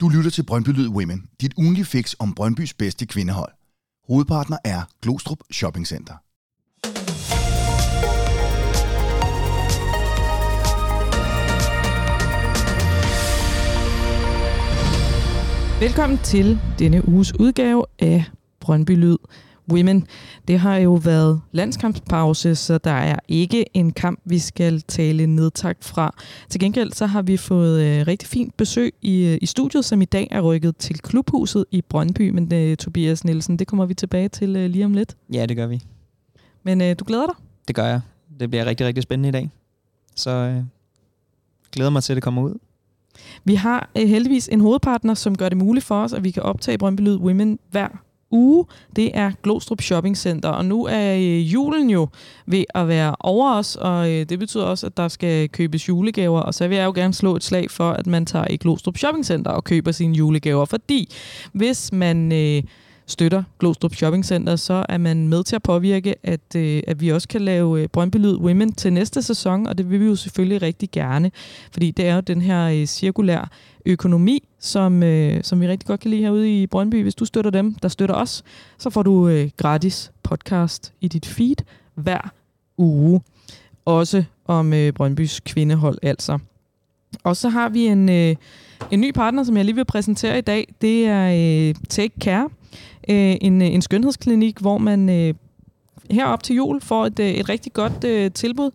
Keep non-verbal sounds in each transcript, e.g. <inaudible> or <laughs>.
Du lytter til Brøndby Lyd Women, dit ugenlige fix om Brøndbys bedste kvindehold. Hovedpartner er Glostrup Shopping Center. Velkommen til denne uges udgave af Brøndby Lyd Women. Det har jo været landskampspause, så der er ikke en kamp, vi skal tale nedtagt fra. Til gengæld så har vi fået øh, rigtig fint besøg i, øh, i studiet, som i dag er rykket til klubhuset i Brøndby. Men øh, Tobias Nielsen, det kommer vi tilbage til øh, lige om lidt. Ja, det gør vi. Men øh, du glæder dig? Det gør jeg. Det bliver rigtig, rigtig spændende i dag. Så øh, glæder mig til, at det kommer ud. Vi har øh, heldigvis en hovedpartner, som gør det muligt for os, at vi kan optage Brøndby Lyd Women hver uge, det er Glostrup Shopping Center. Og nu er øh, julen jo ved at være over os, og øh, det betyder også, at der skal købes julegaver. Og så vil jeg jo gerne slå et slag for, at man tager i Glostrup Shopping Center og køber sine julegaver. Fordi hvis man... Øh, støtter Glostrup Shopping Center, så er man med til at påvirke, at, øh, at vi også kan lave øh, Brøndby Lyd Women til næste sæson, og det vil vi jo selvfølgelig rigtig gerne, fordi det er jo den her øh, cirkulær økonomi, som, øh, som vi rigtig godt kan lide herude i Brøndby. Hvis du støtter dem, der støtter os, så får du øh, gratis podcast i dit feed hver uge. Også om øh, Brøndbys kvindehold altså. Og så har vi en, øh, en ny partner, som jeg lige vil præsentere i dag. Det er øh, Take Care, øh, en, øh, en skønhedsklinik, hvor man øh, her op til jul får et, øh, et rigtig godt øh, tilbud.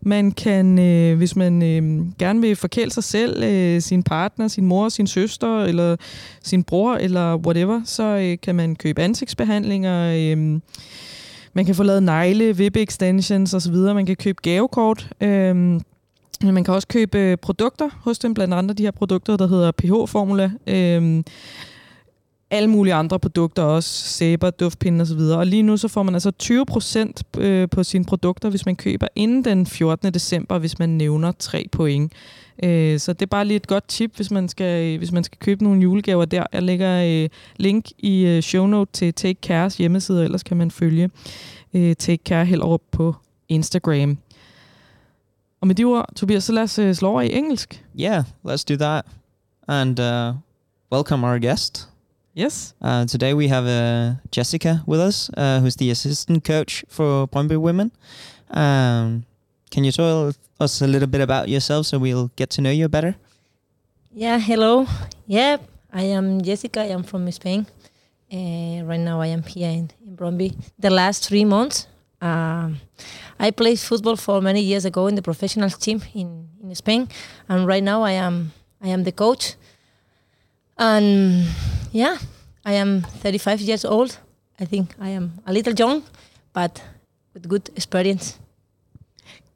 Man kan, øh, hvis man øh, gerne vil forkæle sig selv, øh, sin partner, sin mor, sin søster, eller sin bror, eller whatever, så øh, kan man købe ansigtsbehandlinger, øh, man kan få lavet negle, vip extensions osv., man kan købe gavekort, øh, man kan også købe øh, produkter hos dem, blandt andet de her produkter, der hedder pH-formula. Øh, alle mulige andre produkter også, sæber, duftpinde osv. Og lige nu så får man altså 20% øh, på sine produkter, hvis man køber inden den 14. december, hvis man nævner tre point. Øh, så det er bare lige et godt tip, hvis man skal, hvis man skal købe nogle julegaver der. Jeg lægger øh, link i show note til Take Cares hjemmeside, ellers kan man følge Take Care Hellerup på Instagram. Og med de ord, Tobias, så lad os slå over i engelsk. Yeah, let's do that. And uh, welcome our guest. Yes. Uh, today we have uh, Jessica with us, uh, who's the assistant coach for Brøndby Women. Um, can you tell us a little bit about yourself so we'll get to know you better? Yeah, hello. Yeah, I am Jessica. I am from Spain. Uh, right now I am here in, in. The last three months, um, I played football for many years ago in the professional team in, in Spain, and right now I am I am the coach. And yeah, I am 35 years old. I think I am a little young, but with good experience.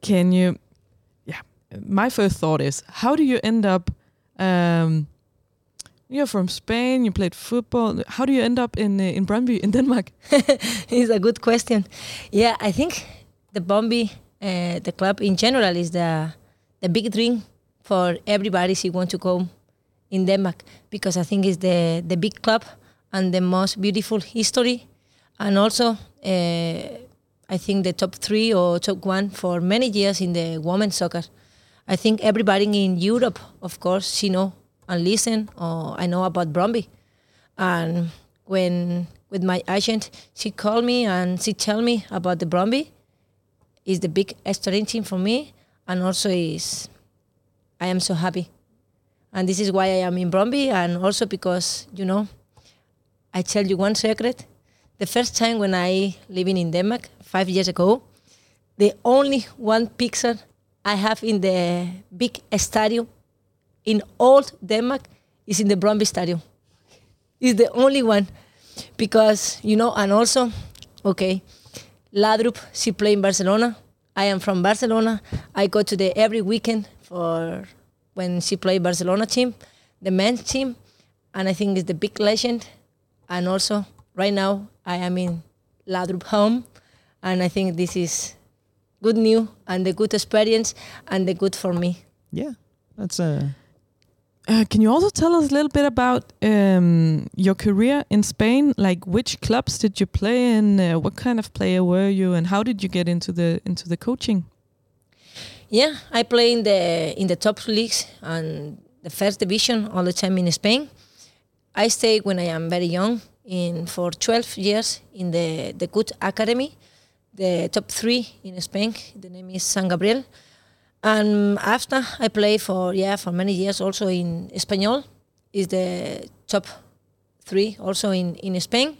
Can you? Yeah, my first thought is, how do you end up? Um, you're from Spain. You played football. How do you end up in uh, in Brøndby in Denmark? <laughs> it's a good question. Yeah, I think the Brøndby, uh, the club in general, is the the big dream for everybody who wants to come in Denmark because I think it's the the big club and the most beautiful history, and also uh, I think the top three or top one for many years in the women's soccer. I think everybody in Europe, of course, she know and listen. Or I know about Brøndby, and when with my agent, she called me and she tell me about the Brøndby. Is the big extra team for me, and also is I am so happy and this is why I am in Brøndby, and also because you know, I tell you one secret. The first time when I living in Denmark five years ago, the only one picture I have in the big stadium in old Denmark is in the Brøndby Stadium. It's the only one because you know, and also, okay, Laudrup she play in Barcelona. I am from Barcelona. I go to the every weekend for when she played Barcelona team, the men's team, and I think it's the big legend. And also right now I am in Laudrup home, and I think this is good news and the good experience and the good for me. Yeah, that's a. Uh, can you also tell us a little bit about um, your career in Spain? Like, which clubs did you play in? Uh, what kind of player were you, and how did you get into the into the coaching? Yeah, I play in the in the top leagues and the first division all the time in Spain. I stay when I am very young in for 12 years in the the good academy, the top three in Spain. The name is San Gabriel, and after I play for yeah for many years also in Espanyol, is the top three also in in Spain.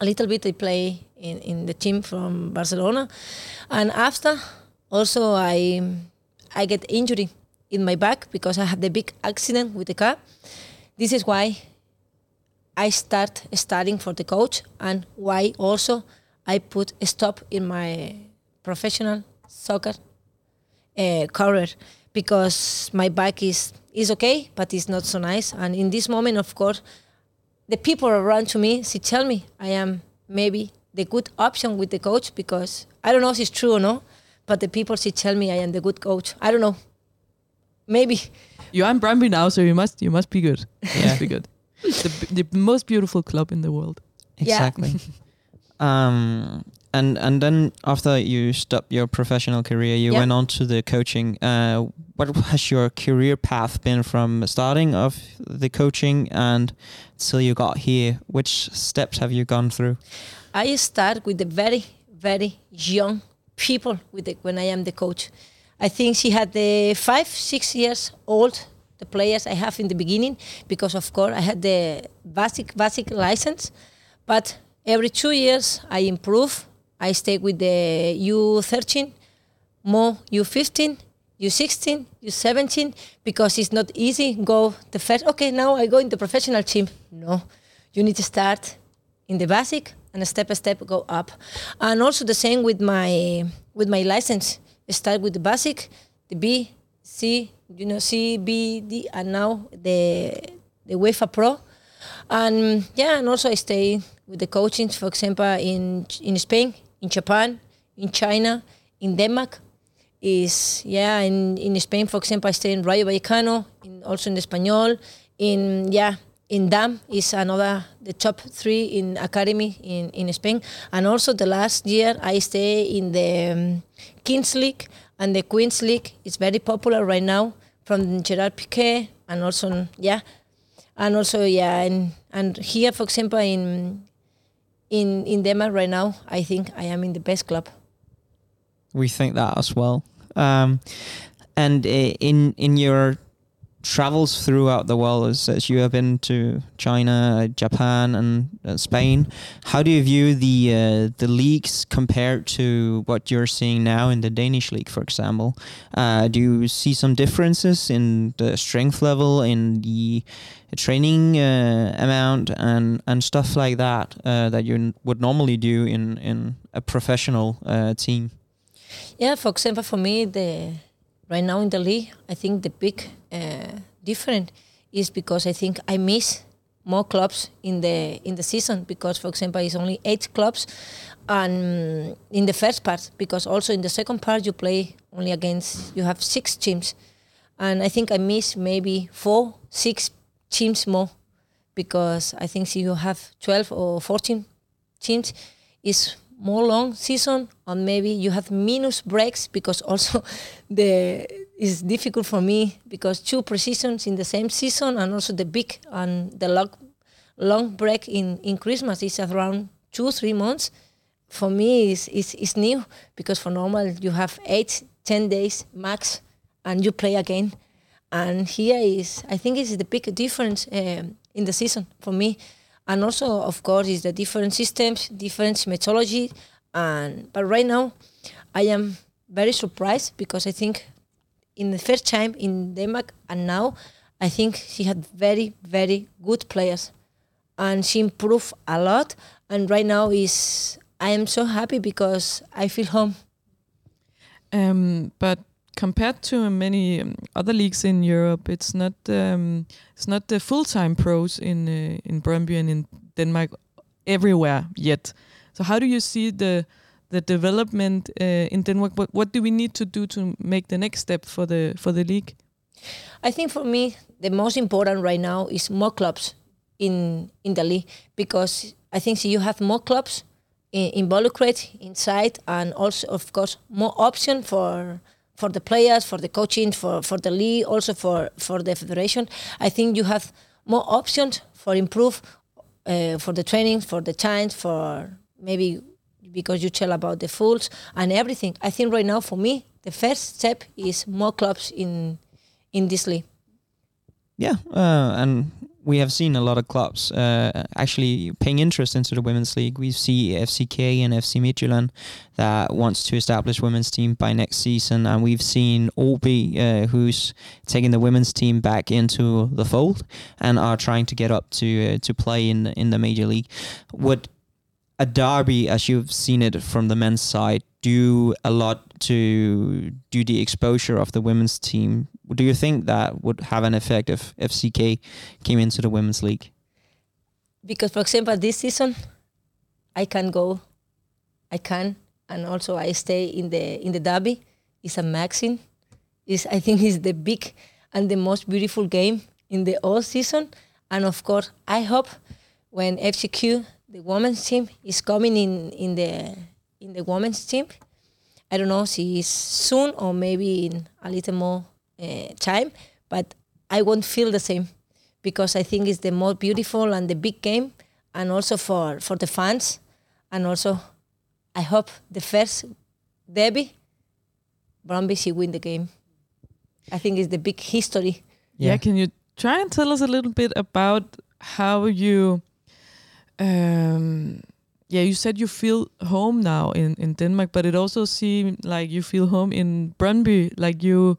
A little bit I play in in the team from Barcelona, and after also I I get injury in my back because I had the big accident with the car. This is why I start studying for the coach and why also I put a stop in my professional soccer uh, career because my back is is okay, but it's not so nice. And in this moment, of course, the people around to me, she tell me I am maybe the good option with the coach because I don't know if it's true or not, but the people she tell me I am the good coach. I don't know, maybe. You are in Brøndby now, so you must you must be good. You Yeah. must be good. the, the most beautiful club in the world. Yeah. Exactly. um, and and then after you stopped your professional career, you Yeah. went on to the coaching. Uh, what has your career path been from starting of the coaching and till you got here? Which steps have you gone through? I start with the very, very young people with the, when I am the coach. I think she had the five, six years old, the players I have in the beginning, because of course I had the basic, basic license. But every two years I improve. I stay with the U13, more U15, U16, U17, because it's not easy. Go the first, okay, now I go in the professional team. No, you need to start in the basic and step by step go up. And also the same with my with my license. I start with the basic, the B, C, you know, C, B, D, and now the the UEFA Pro. And yeah, and also I stay with the coaching, for example, in in Spain, in Japan, in China, in Denmark. Is yeah, in, in Spain, for example, I stay in Rayo Vallecano, in, also in Espanyol, in yeah, in Damm is another the top three in academy in, in Spain. And also the last year I stay in the um, Kings League and the Queens League is very popular right now from Gerard Piqué and also yeah, and also yeah, and and here for example in in in Denmark right now I think I am in the best club. We think that as well. Um, and uh, in in your travels throughout the world, as, as you have been to China, Japan, and uh, Spain, how do you view the uh, the leagues compared to what you're seeing now in the Danish league, for example? Uh, do you see some differences in the strength level, in the training uh, amount, and and stuff like that uh, that you would normally do in in a professional uh, team? Yeah, for example, for me, the right now in the league, I think the big uh, difference is because I think I miss more clubs in the in the season because, for example, it's only eight clubs, and in the first part because also in the second part you play only against you have six teams, and I think I miss maybe four, six teams more because I think you have twelve or fourteen teams, is more long season and maybe you have minus breaks because also <laughs> the it's difficult for me because two preseasons in the same season and also the big and the long long break in in Christmas is around two three months. For me is is is new because for normal you have eight ten days max and you play again. And here is I think is the big difference um, in the season for me. And also of course is the different systems different methodology. And but right now i am very surprised because i think in the first time in denmark and now i think she had very very good players. And she improved a lot. And right now is i am so happy because i feel home. Um, but compared to many um, other leagues in Europe, it's not um, it's not the full time pros in uh, in Brøndby and in Denmark everywhere yet. So how do you see the the development uh, in Denmark? What what do we need to do to make the next step for the for the league? I think for me the most important right now is more clubs in in the league because I think you have more clubs in, involucrated inside and also of course more option for for the players, for the coaching, for, for the league, also for, for the federation. I think you have more options for improve uh, for the training, for the chance, for maybe because you tell about the fools and everything. I think right now for me the first step is more clubs in in this league. Yeah, uh, and we have seen a lot of clubs uh, actually paying interest into the women's league. We see FCK and FC Midtjylland that wants to establish women's team by next season, and we've seen OB uh, who's taking the women's team back into the fold and are trying to get up to uh, to play in in the major league. Would a derby, as you've seen it from the men's side, do a lot to do the exposure of the women's team do you think that would have an effect if FCK came into the women's league? Because, for example, this season, I can go, I can, and also I stay in the in the derby. It's a maxim. Is I think is the big and the most beautiful game in the whole season. And of course, I hope when FCK, the women's team, is coming in in the in the women's team. I don't know, she is soon or maybe in a little more uh, time, but I won't feel the same because I think it's the more beautiful and the big game, and also for for the fans, and also I hope the first derby Brøndby she win the game. I think it's the big history. Yeah. yeah, can you try and tell us a little bit about how you? Um, yeah, you said you feel home now in, in Denmark, but it also seemed like you feel home in Brøndby. Like you,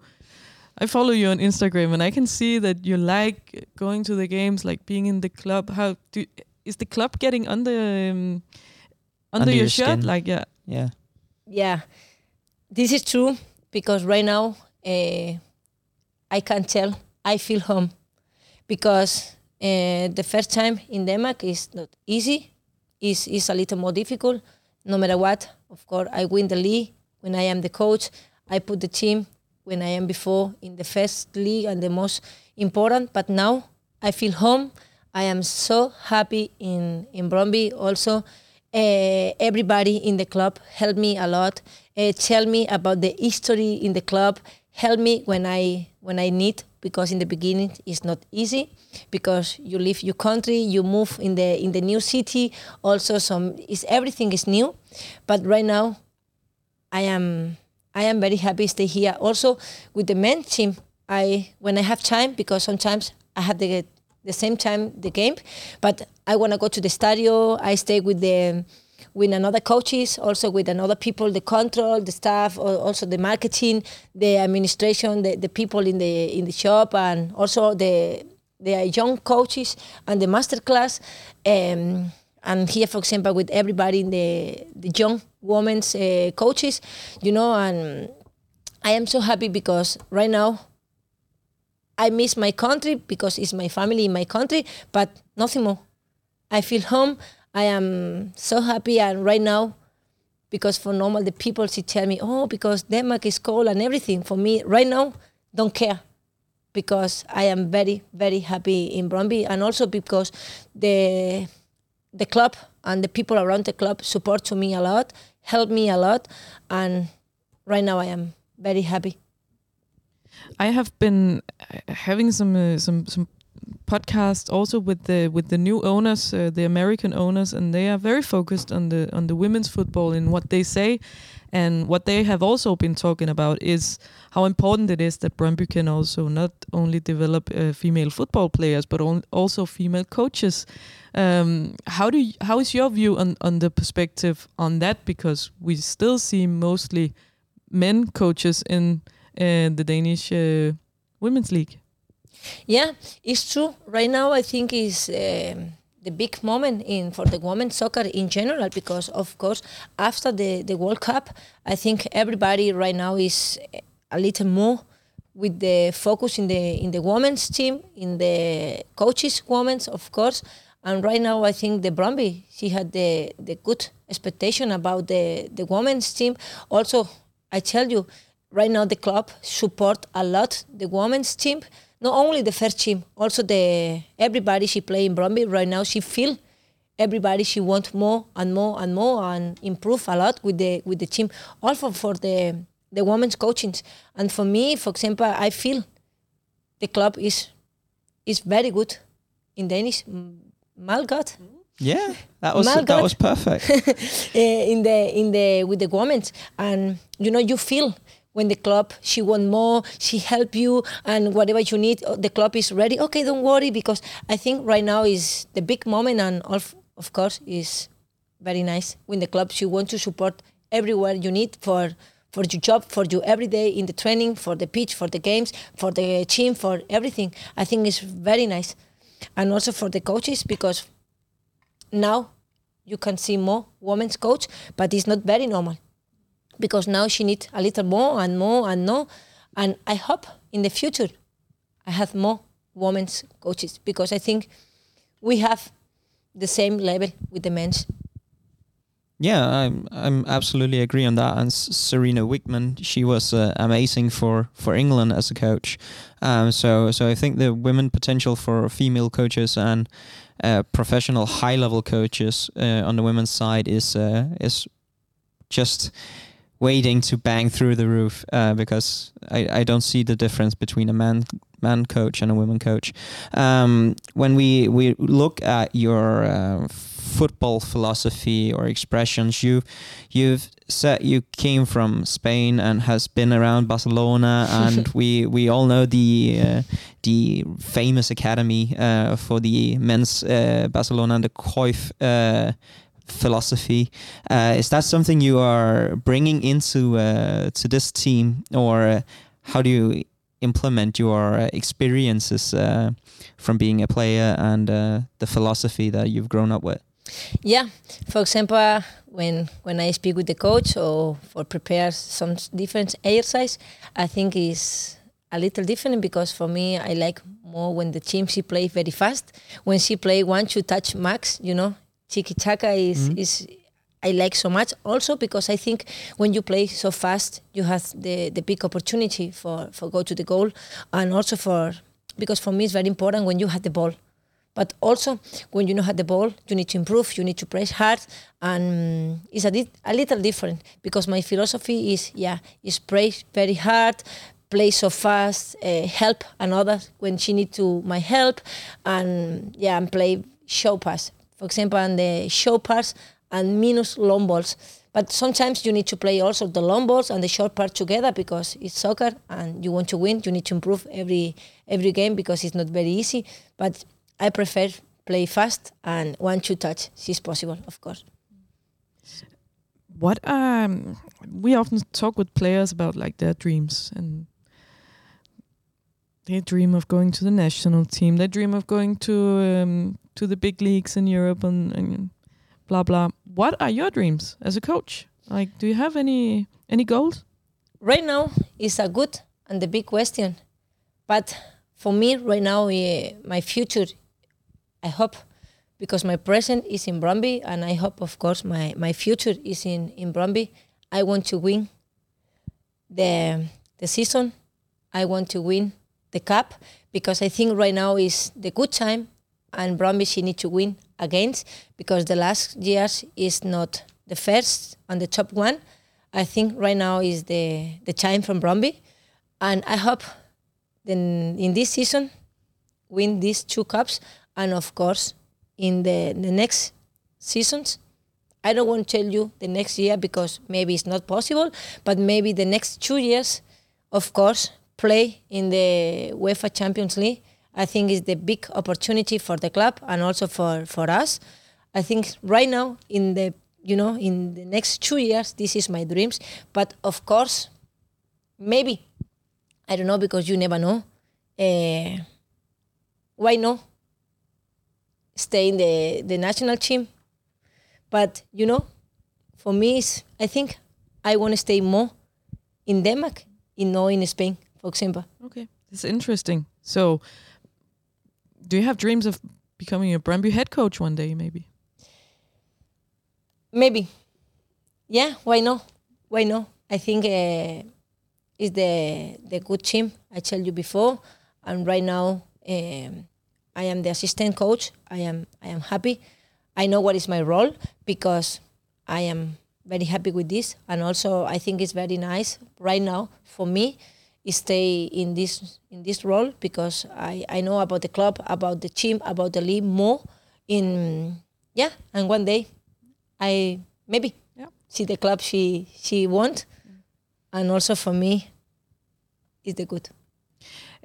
I follow you on Instagram and I can see that you like going to the games, like being in the club. How do is the club getting under um, under, under, your, your shirt? Like yeah, yeah, yeah. This is true because right now uh, I can tell I feel home because uh, the first time in Denmark is not easy. is is a little more difficult. No matter what, of course, I win the league when I am the coach. I put the team when I am before in the first league and the most important. But now I feel home. I am so happy in in Brøndby. Also, uh, everybody in the club helped me a lot. Uh, tell me about the history in the club. Help me when I when I need because in the beginning it's not easy because you leave your country, you move in the in the new city. Also, some is everything is new, but right now I am I am very happy to stay here. Also with the men team, I when I have time because sometimes I have the the same time the game, but I want to go to the stadio. I stay with the with another coaches, also with another people, the control, the staff, also the marketing, the administration, the, the people in the in the shop, and also the the young coaches and the master class. Um, and here, for example, with everybody in the the young women's uh, coaches, you know, and I am so happy because right now I miss my country because it's my family in my country, but nothing more. I feel home. I am so happy, and right now, because for normal the people she tell me, oh, because Denmark is cold and everything. For me, right now, don't care because I am very very happy in Brøndby, and also because the the club and the people around the club support to me a lot, help me a lot, and right now I am very happy. I have been having some uh, some some podcast also with the with the new owners, uh, the American owners, and they are very focused on the on the women's football in what they say, and what they have also been talking about is how important it is that Brøndby can also not only develop uh, female football players but also female coaches. Um, how do you, how is your view on on the perspective on that? Because we still see mostly men coaches in uh, the Danish uh, women's league. Yeah, it's true. Right now, I think is um, the big moment in for the women's soccer in general because, of course, after the the World Cup, I think everybody right now is a little more with the focus in the in the women's team, in the coaches, women's, of course. And right now, I think the Brøndby she had the the good expectation about the the women's team. Also, I tell you, right now the club support a lot the women's team not only the first team, also the everybody she play in Brøndby right now. She feel everybody she want more and more and more and improve a lot with the with the team. Also for the the women's coaching. And for me, for example, I feel the club is is very good in Danish, m- malgodt. Yeah, that was My that was perfect. uh, <laughs> in the in the with the women and you know you feel when the club she want more she help you and whatever you need uh, the club is ready. Okay don't worry because i think right now is the big moment and of, of course is very nice when the club she want to support everywhere you need for for your job for you every day in the training for the pitch for the games for the team for everything. I think it's very nice. And also for the coaches because now you can see more women's coach, but it's not very normal because now she needs a little more and more and more. And I hope in the future I have more women's coaches because I think we have the same level with the men's. Yeah, I'm I'm absolutely agree on that. And Sarina Wiegman, she was uh, amazing for, for England as a coach. Um, so so I think the women potential for female coaches and uh, professional high level coaches uh, on the women's side is uh, is just waiting to bang through the roof uh, because I, I don't see the difference between a man man coach and a women coach. Um, when we we look at your uh, football philosophy or expressions, you you've said you came from Spain and has been around Barcelona, <laughs> and we we all know the uh, the famous academy uh, for the men's uh, Barcelona and the Cruyff. Philosophy. Uh, is that something you are bringing into uh, to this team or uh, how do you implement your uh, experiences uh, from being a player and uh, the philosophy that you've grown up with? Yeah, for example, when when I speak with the coach or for prepare some different exercise, I think is a little different because for me I like more when the team she plays very fast. When she play one two touch max, you know, taka is is I like so much. Also because I think when you play so fast, you have the the big opportunity for for go to the goal, and also for because for me it's very important when you have the ball. But also, when you know how the ball, you need to improve. You need to press hard, and it's a, di- a little different because my philosophy is yeah, is press very hard, play so fast, uh, help another when she need to my help, and yeah, and play show pass. For example, on the short pass and minus long balls. But sometimes you need to play also the long balls and the short part together because it's soccer and you want to win. You need to improve every every game because it's not very easy. But I prefer play fast and one two touch, it's possible, of course. What um we often talk with players about like their dreams and they dream of going to the national team. They dream of going to um, to the big leagues in Europe and, and blah blah. What are your dreams as a coach? Like, do you have any any goals? Right now is a good and the big question, but for me right now, eh, my future, I hope, because my present is in Brøndby and I hope, of course, my my future is in in Brøndby. I want to win the the season. I want to win the cup because I think right now is the good time, and Brøndby she need to win against because the last years is not the first and the top one. I think right now is the the time from Brøndby, and I hope then in this season win these two cups, and of course in the the next seasons. I don't want to tell you the next year because maybe it's not possible, but maybe the next two years, of course, play in the UEFA Champions League. I think is the big opportunity for the club and also for, for us. I think right now in the you know in the next two years this is my dreams. But of course, maybe I don't know because you never know. Uh, why not stay in the, the national team? But you know, for me, I think I want to stay more in Denmark, in not in Spain, for example. Okay, it's interesting. So, do you have dreams of becoming a Brøndby head coach one day? Maybe. Maybe, yeah. Why not? Why not? I think uh, it's the the good team I told you before, and right now um, I am the assistant coach. I am I am happy. I know what is my role because I am very happy with this, and also I think it's very nice right now for me stay in this in this role because I, I know about the club, about the team, about the league more. In yeah, and one day, I maybe Yeah. see the club she she want, and also for me, is the good.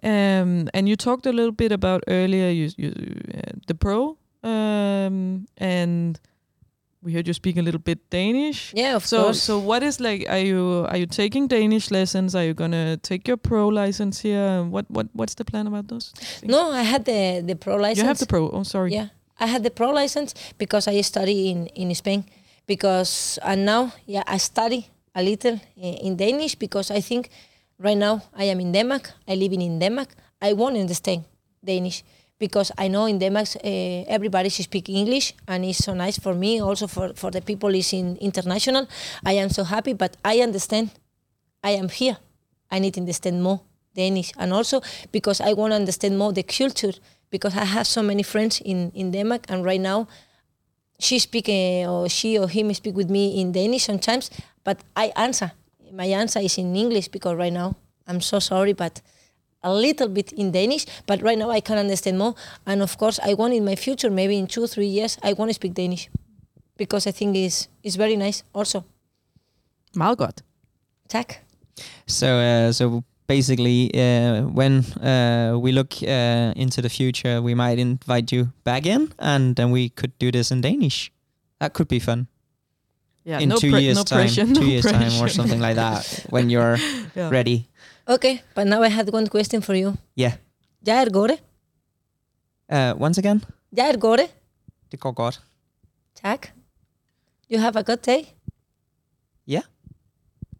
Um, and you talked a little bit about earlier you, you uh, the pro, um, and we heard you speak a little bit Danish. Yeah, of So, course. so what is like? Are you are you taking Danish lessons? Are you gonna take your pro license here? What what what's the plan about those? things? no, I had the the pro license. you have the pro. Oh, sorry. Yeah, I had the pro license because I study in in Spain. Because and now, yeah, I study a little in Danish because I think right now I am in Denmark. I live in Denmark. I won't understand Danish because I know in Denmark uh, everybody should speak English and it's so nice for me. Also for for the people is in international. I am so happy, but I understand. I am here. I need to understand more Danish, and also because I want to understand more the culture. Because I have so many friends in in Denmark, and right now, she speak uh, or she or him speak with me in Danish sometimes, but I answer. My answer is in English because right now I'm so sorry, but a little bit in Danish. But right now I can understand more, and of course I want in my future, maybe in two three years, I want to speak Danish, because I think it's, is very nice also. Meget godt. Tak. So, uh, so basically, uh, when uh, we look uh, into the future, we might invite you back in, and then we could do this in Danish. That could be fun Yeah, in no two pre- years' no time, <laughs> pressure, two no years' time, or something like that, when you're <laughs> Yeah. ready. Okay, but now I had one question for you. Yeah. Jeg er går? Uh, once again, Jeg er går det? det går godt. Tak. You have a good day?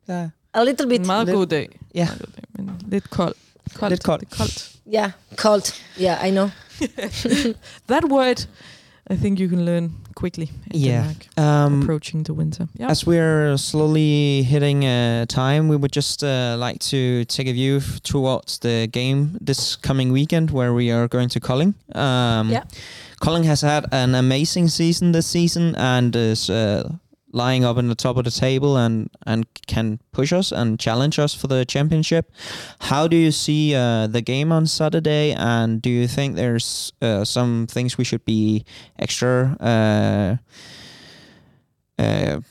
Uh, A little bit. Meget Lidt- god dag. Ja. Meget god dag, men lidt kold. koldt. Lidt koldt. Det. Yeah, cold. Yeah, I know. <laughs> That word, I think you can learn quickly in Yeah. Um, approaching the winter. Yeah. As we're slowly hitting uh, time, we would just uh, like to take a view towards the game this coming weekend where we are going to Kolding. Um, Yeah. Kolding has had an amazing season this season and is uh, lying up in the top of the table and, and can push us and challenge us for the championship. How do you see uh, the game on Saturday? And do you think there's uh, some things we should be extra uh, uh,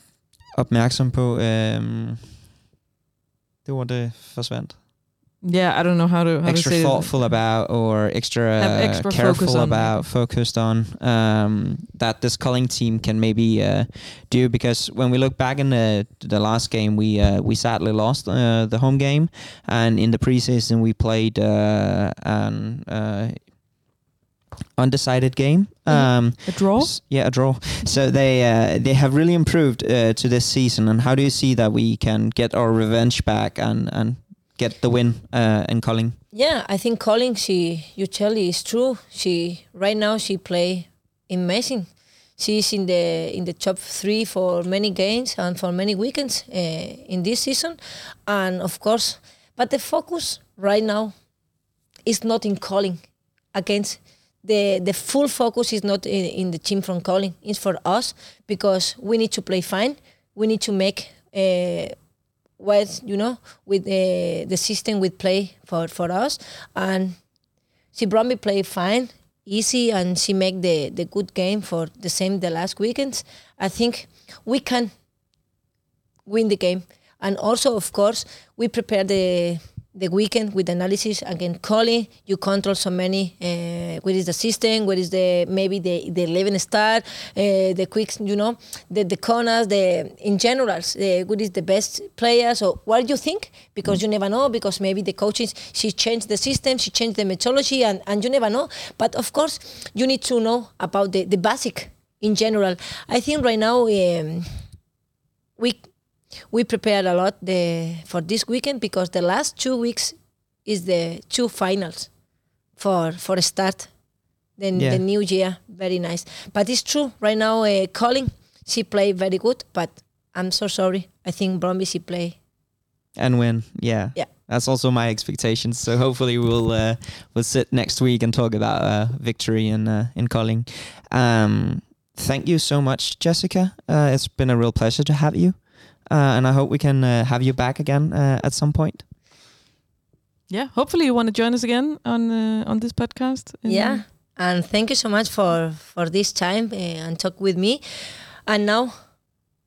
opmærksom på. Um, det var det forsvandt. Yeah, I don't know how to how extra to say thoughtful about or extra, extra careful focus about, focused on um, that this Kolding team can maybe uh, do because when we look back in the the last game, we uh, we sadly lost uh, the home game, and in the preseason we played uh, an uh, undecided game. Mhm. Um, A draw? Yeah, a draw. so they uh, they have really improved uh, to this season. And how do you see that we can get our revenge back and and get the win uh, in Kolding? Yeah, I think Kolding, she you tell is true. She right now she play amazing. She's in the in the top three for many games and for many weekends uh, in this season, and of course, but the focus right now is not in Kolding against the the full focus is not in, in the team from Kolding. It's for us because we need to play fine. We need to make. Uh, what you know with the the system we play for for us. And she brought me play fine easy and she make the the good game for the same the last weekends. I think we can win the game. And also of course we prepare the the weekend with analysis again Kolding. You control so many uh, what is the system what is the maybe the the 11 star uh, the quicks you know the the corners the in general uh, what is the best players. Or what do you think? Because you never know because maybe the coaches she changed the system she changed the methodology and, and you never know. But of course you need to know about the, the basic in general. I think right now um, we we prepared a lot the for this weekend because the last two weeks is the two finals for for a start then Yeah. the new year very nice but it's true right now uh, Kolding she played very good but I'm so sorry I think Brøndby she play And win, yeah. Yeah. That's also my expectations. So hopefully we'll uh, we'll sit next week and talk about uh, victory in uh, in Kolding. Um, thank you so much, Jessica. Uh, it's been a real pleasure to have you, and I hope we can uh, have you back again uh, at some point. Yeah, hopefully you want to join us again on uh, on this podcast. Yeah, and thank you so much for for this time uh, and talk with me. And now,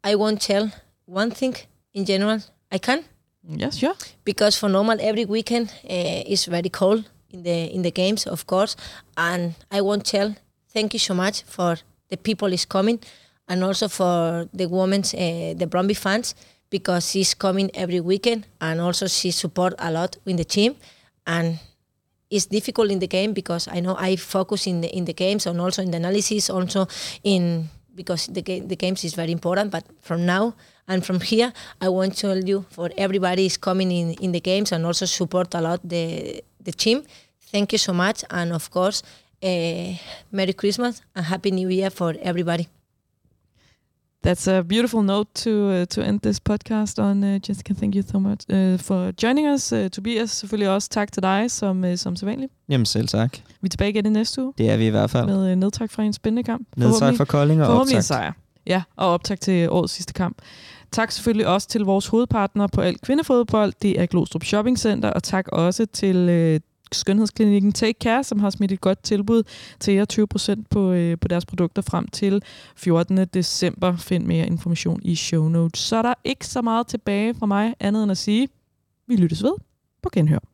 I won't tell one thing in general. I can Yes, sure. because for normal every weekend uh, is very cold in the in the games, of course. And I won't tell. Thank you so much for the people is coming, and also for the women's uh, the Brøndby fans because she's coming every weekend, and also she support a lot in the team, and it's difficult in the game because I know I focus in the in the games and also in the analysis, also in because the game the games is very important. But from now and from here, I want to tell you for everybody is coming in in the games and also support a lot the the team. Thank you so much, and of course, uh, Merry Christmas and Happy New Year for everybody. That's a beautiful note to uh, to end this podcast on. Uh, Jessica, thank you so much uh, for joining us. Uh, Tobias, selvfølgelig også tak til dig, som, uh, som sædvanligt. Jamen selv tak. Vi er tilbage igen i næste uge Det er vi i hvert fald. med uh, nedtræk fra en spændende kamp. Nedtak for Kolding og Forhåbentlig en optakt. sejr. Ja, og optag til årets sidste kamp. Tak selvfølgelig også til vores hovedpartner på alt kvindefodbold. Det er Glostrup Shopping Center, og tak også til øh, skønhedsklinikken Take Care, som har smidt et godt tilbud til jer 20% på, øh, på deres produkter frem til 14. december. Find mere information i show notes. Så er der ikke så meget tilbage fra mig andet end at sige, vi lyttes ved på genhør.